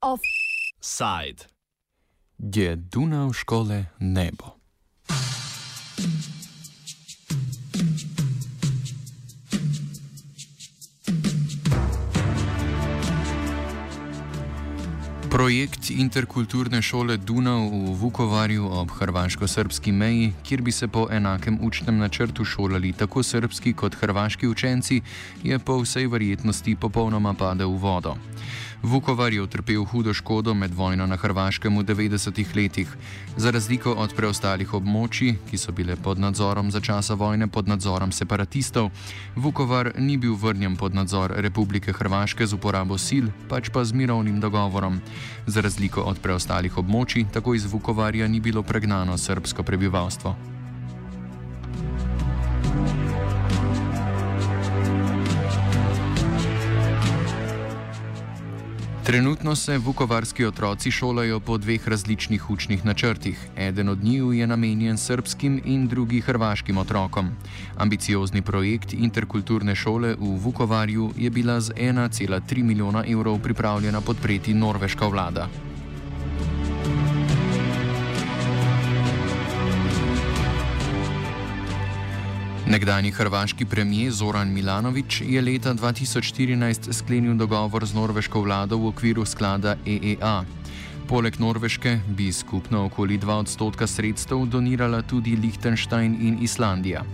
Offside. Je Dunav škole nebo. Projekt interkulturne šole Dunav v Vukovarju ob hrvaško-srpski meji, kjer bi se po enakem učnem načrtu šolali tako srpski kot hrvaški učenci, je po vsej verjetnosti popolnoma padel v vodo. Vukovar je utrpel hudo škodo med vojno na Hrvaškem v 90-ih letih. Za razliko od preostalih območij, ki so bile pod nadzorom za časa vojne pod nadzorom separatistov, Vukovar ni bil vrnjen pod nadzor Republike Hrvaške z uporabo sil, pač pa z mirovnim dogovorom. Za razliko od preostalih območij, tako iz Vukovarja ni bilo pregnano srpsko prebivalstvo. Trenutno se vukovarski otroci šolajo po dveh različnih učnih načrtih. Eden od njiju je namenjen srpskim in drugi hrvaškim otrokom. Ambiciozni projekt interkulturne šole v Vukovarju je bila z 1,3 milijona evrov pripravljena podpreti norveška vlada. Nekdani hrvaški premijer Zoran Milanovič je leta 2014 sklenil dogovor z norveško vlado v okviru sklada EEA. Poleg Norveške bi skupno okoli 2 odstotka sredstev donirala tudi Liechtenstein in Islandija.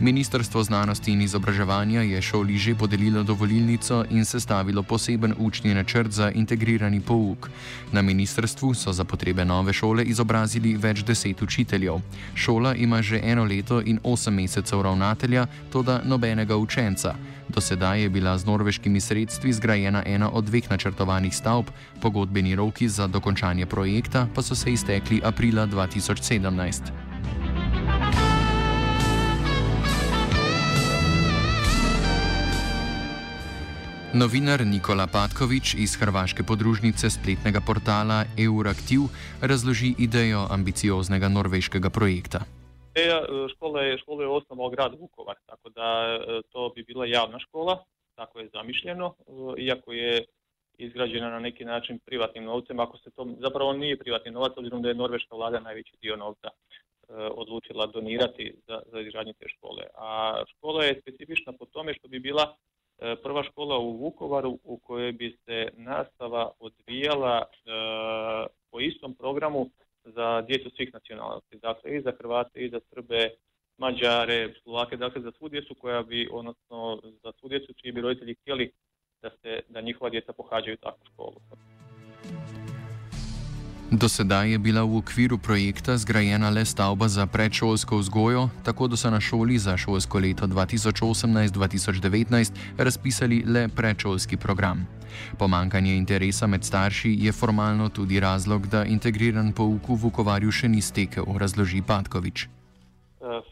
Ministrstvo znanosti in izobraževanja je šoli že podelilo dovolilnico in sestavilo poseben učni načrt za integrirani pouk. Na ministrstvu so za potrebe nove šole izobrazili več deset učiteljev. Šola ima že eno leto in osem mesecev ravnatelja, toda nobenega učenca. Do sedaj je bila z norveškimi sredstvi zgrajena ena od dveh načrtovanih stavb, pogodbeni roki za dokončanje projekta pa so se iztekli aprila 2017. Novinar Nikola Patkovič iz hrvaške podružnice spletnega portala Euraktiv razloži idejo ambicioznega norveškega projekta. Ideja e, škole je, škole je osnovao grad Vukovar, tako da e, to bi bila javna škola, tako je zamišljeno, e, iako je izgrađena na neki način privatnim novcem, ako se to zapravo nije privatni novac, obzirom da je norveška vlada najveći dio novca odlučila donirati za, za izgradnje te škole. A škola je specifična po tome što bi bila prva škola u Vukovaru u kojoj bi se nastava odvijala po istom programu za djecu svih nacionalnosti, dakle i za Hrvate i za Srbe, Mađare, Slovake, dakle za svu djecu koja bi, odnosno za svu djecu čiji bi roditelji htjeli da, se, da njihova djeca pohađaju takvu školu. Do sedaj je bila v okviru projekta zgrajena le stavba za predšolsko vzgojo, tako da so na šoli za šolsko leto 2018-2019 razpisali le predšolski program. Pomankanje interesa med starši je formalno tudi razlog, da integriran pouk v Vukovarju še ni stekel, razloži Patkovič. E,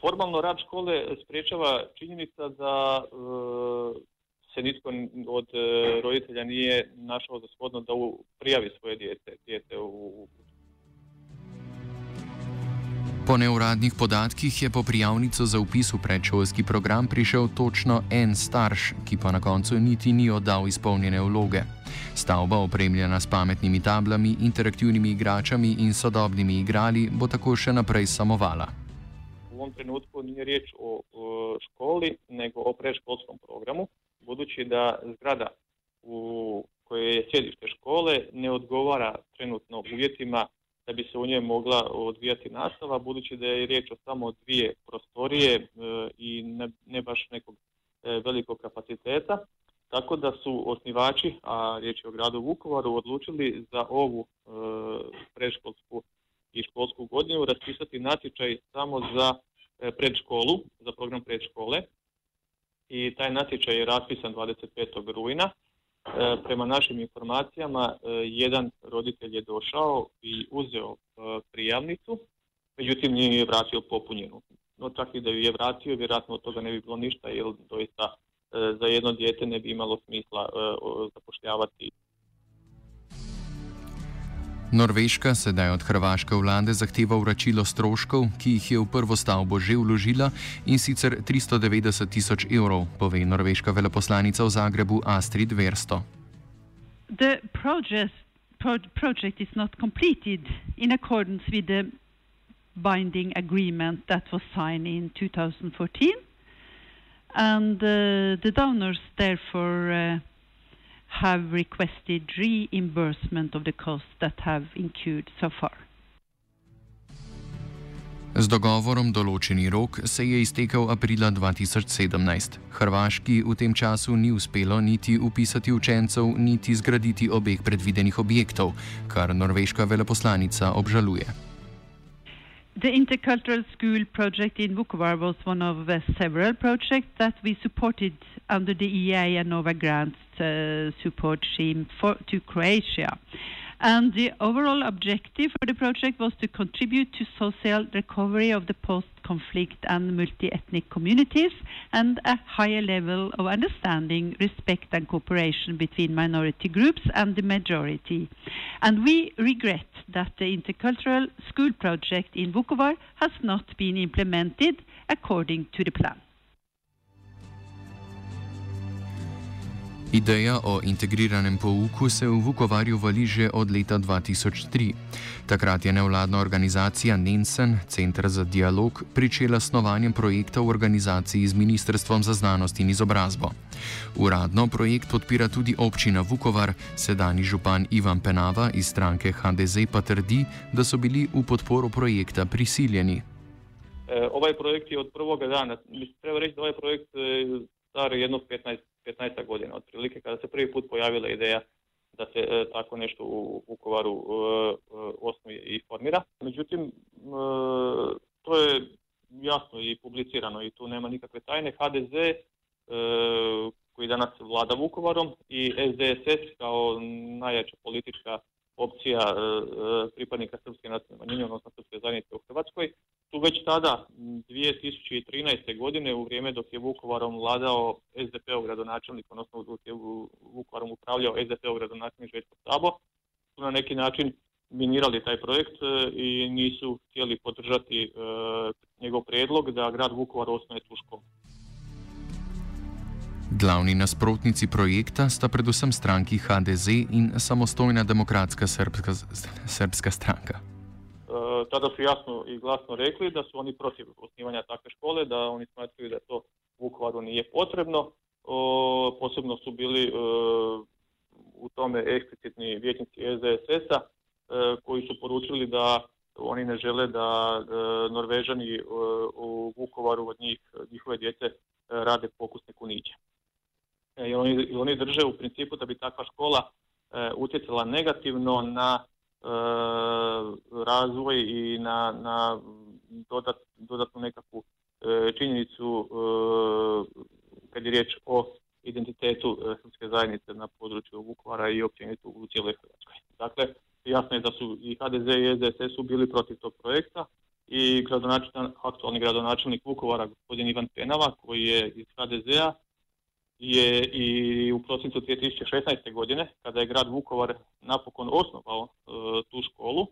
formalno rad škole sprečava činjenica da e, se nitko od e, roditelja nije našao za shodno da prijavi svoje dijete, dijete u Po neuradnih podatkih je po prijavnico za upis v predšolski program prišel točno en starš, ki pa na koncu niti ni oddal izpolnjene vloge. Stavba, opremljena s pametnimi tablami, interaktivnimi igračami in sodobnimi igrali, bo tako še naprej samovala. V ovom trenutku ni reč o, o školi, nego o predškolskom programu, budući da zgrada u kojoj je sjedište škole ne odgovara trenutno uvjetima da bi se u njoj mogla odvijati nastava, budući da je riječ o samo dvije prostorije e, i ne, ne baš nekog e, velikog kapaciteta. Tako da su osnivači, a riječ je o gradu Vukovaru, odlučili za ovu e, predškolsku i školsku godinu raspisati natječaj samo za predškolu, za program predškole. I taj natječaj je raspisan 25. rujna. E, prema našim informacijama e, jedan roditelj je došao i uzeo e, prijavnicu, međutim nije je vratio popunjenu. No čak i da ju je vratio, vjerojatno od toga ne bi bilo ništa, jer doista za jedno dijete ne bi imalo smisla zapošljavati Norveška sedaj od hrvaške vlade zahteva vračilo stroškov, ki jih je v prvo stavbo že vložila in sicer 390 tisoč evrov, pove norveška veleposlanica v Zagrebu Astrid Versto. The project, pro project is not completed in accordance with the binding agreement that was signed in 2014, and uh, the donors therefore uh, have requested reimbursement of the costs that have incurred so far. Z dogovorom določeni rok se je iztekel aprila 2017. Hrvaški v tem času ni uspelo niti upisati učencev, niti zgraditi obeh predvidenih objektov, kar norveška veleposlanica obžaluje. The Intercultural School project in Vukovar was one of uh, several projects that we supported under the EA and Nova Grants uh, support scheme for, to Croatia. And the overall objective for the project was to contribute to social recovery of the post conflict and multi ethnic communities and a higher level of understanding, respect, and cooperation between minority groups and the majority. And we regret that the intercultural school project in Vukovar has not been implemented according to the plan. Ideja o integriranem pouku se v Vukovarju vali že od leta 2003. Takrat je nevladna organizacija Nensen, Centr za dialog, pričela snovanjem projekta v organizaciji z Ministrstvom za znanost in izobrazbo. Uradno projekt podpira tudi občina Vukovar, sedajni župan Ivan Penava iz stranke HDZ pa trdi, da so bili v podporo projekta prisiljeni. E, ovaj projekt je od prvega dana. Treba reči, da ovaj projekt je star jedno 15 15 godina otprilike kada se prvi put pojavila ideja da se e, tako nešto u Vukovaru e, e, osnuje i formira. Međutim, to je jasno i publicirano i tu nema nikakve tajne. HDZ koji danas vlada Vukovarom i SDSS kao najjača politička opcija pripadnika srpske nacionalne manjine, odnosno srpske zajednice u Hrvatskoj, su već tada 2013. godine u vrijeme dok je Vukovarom vladao SDP-ov gradonačelnik, odnosno dok je Vukovarom upravljao SDP-ov gradonačelnik Željko Sabo, su na neki način minirali taj projekt e, i nisu htjeli podržati njegov prijedlog da grad Vukovar osnoje tu školu. Glavni nasprotnici projekta sta predvsem stranki HDZ in samostojna demokratska srpska, srpska stranka. E, tada su jasno i glasno rekli da su oni protiv osnivanja takve škole, da oni smatraju da to Vukovaru nije potrebno. E, posebno su bili e, u tome eksplicitni vjetnici SDSS-a koji su poručili da oni ne žele da Norvežani u Vukovaru od njih, njihove djece rade pokusne kuniće. I oni, oni drže u principu da bi takva škola utjecala negativno na razvoj i na, na dodat, dodatnu nekakvu e, činjenicu e, kad je riječ o identitetu e, srpske zajednice na području Vukovara i općenito u cijeloj Hrvatskoj. Dakle, jasno je da su i HDZ i SDSS su bili protiv tog projekta i gradonačelnik, aktualni gradonačelnik Vukovara, gospodin Ivan Penava, koji je iz HDZ-a, je i u prosincu 2016. godine, kada je grad Vukovar napokon osnovao e, tu školu e,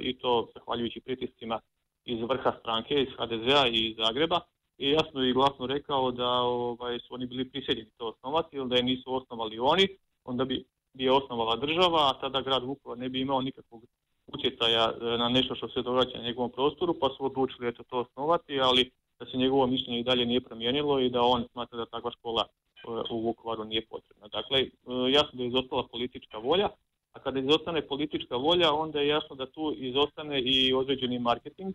i to zahvaljujući pritiscima iz vrha stranke, iz HDZ-a i iz Zagreba, i jasno i glasno rekao da ovaj, su oni bili prisiljeni to osnovati, ili da je nisu osnovali oni, onda bi je osnovala država, a tada grad Vukovar ne bi imao nikakvog utjecaja e, na nešto što se događa na njegovom prostoru, pa su odlučili eto to osnovati, ali da se njegovo mišljenje i dalje nije promijenilo i da on smatra da takva škola e, u Vukovaru nije potrebna. Dakle, e, jasno da je izostala politička volja, a kada izostane politička volja, onda je jasno da tu izostane i određeni marketing.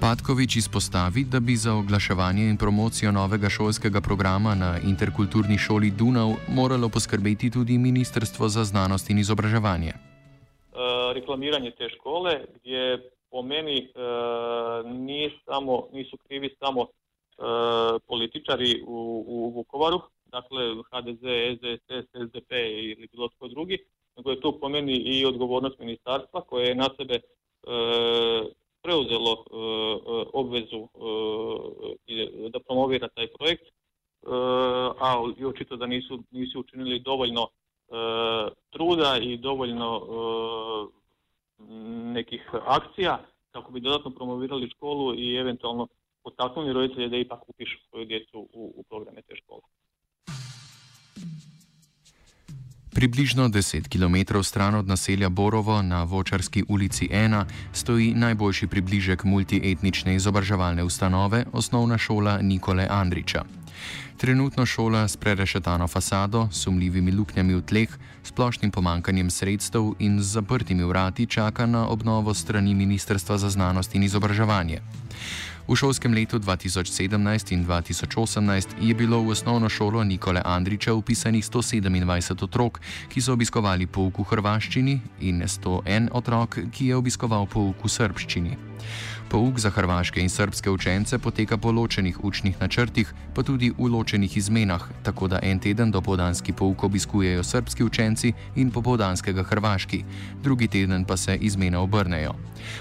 Patkovič izpostavi, da bi za oglaševanje in promocijo novega šolskega programa na interkulturni šoli Dunav moralo poskrbeti tudi Ministrstvo za znanost in izobraževanje. E, reklamiranje te škole, gdje po meni e, nije samo, nisu krivi samo e, političari u, u Vukovaru, dakle HDZ, SDSS, SDP ili bilo tko drugi, nego je tu po meni i odgovornost ministarstva koje je na sebe e, preuzelo obvezu da promovira taj projekt, e, a očito da nisu, nisu učinili dovoljno truda i dovoljno nekih akcija kako bi dodatno promovirali školu i eventualno potaknuli roditelje da ipak upišu svoju djecu u, u programe te škole. Približno 10 km stran od naselja Borovo na Vočarski ulici 1 stoji najboljši približek multietnične izobraževalne ustanove, osnovna šola Nikole Andriča. Trenutno šola s prerešetano fasado, sumljivimi luknjami v tleh, splošnim pomankanjem sredstev in z zaprtimi vrati čaka na obnovo strani Ministrstva za znanost in izobraževanje. V šolskem letu 2017 in 2018 je bilo v osnovno šolo Nikole Andriča upisanih 127 otrok, ki so obiskovali pouk v hrvaščini, in 101 otrok, ki je obiskoval pouk v srbščini. Pouk za hrvaške in srpske učence poteka po ločenih učnih načrtih, pa tudi v ločenih izmenah, tako da en teden dopoldanski pouk obiskujejo srpski učenci in popoldanskega hrvaški, drugi teden pa se izmena obrnejo.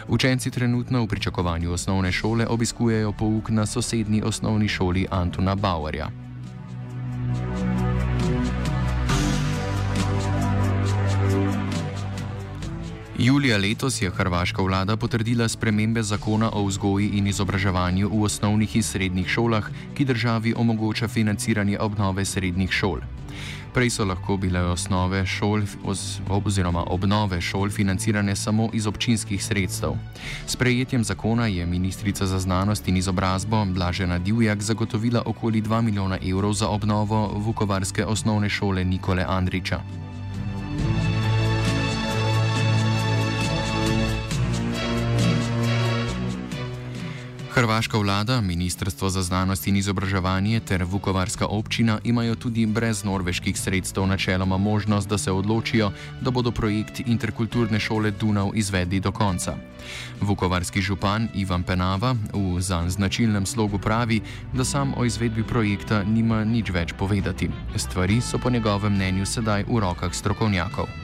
Učenci trenutno v pričakovanju osnovne šole obiskujejo pouk na sosednji osnovni šoli Antona Bauerja. Julija letos je hrvaška vlada potrdila spremembe zakona o vzgoji in izobraževanju v osnovnih in srednjih šolah, ki državi omogoča financiranje obnove srednjih šol. Prej so lahko bile osnove šol oziroma obnove šol financirane samo iz občinskih sredstev. S prejetjem zakona je ministrica za znanost in izobrazbo Blažena Divjak zagotovila okoli 2 milijona evrov za obnovo Vukovarske osnovne šole Nikole Andriča. Hrvaška vlada, Ministrstvo za znanost in izobraževanje ter Vukovarska občina imajo tudi brez norveških sredstev načeloma možnost, da se odločijo, da bodo projekt interkulturne šole Dunav izvedli do konca. Vukovarski župan Ivan Penava v zanj značilnem slogu pravi, da sam o izvedbi projekta nima nič več povedati. Stvari so po njegovem mnenju sedaj v rokah strokovnjakov.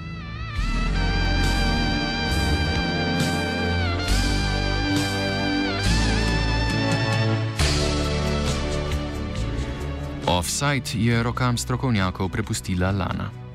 Offside je rokam strokovnjakov prepustila Lana.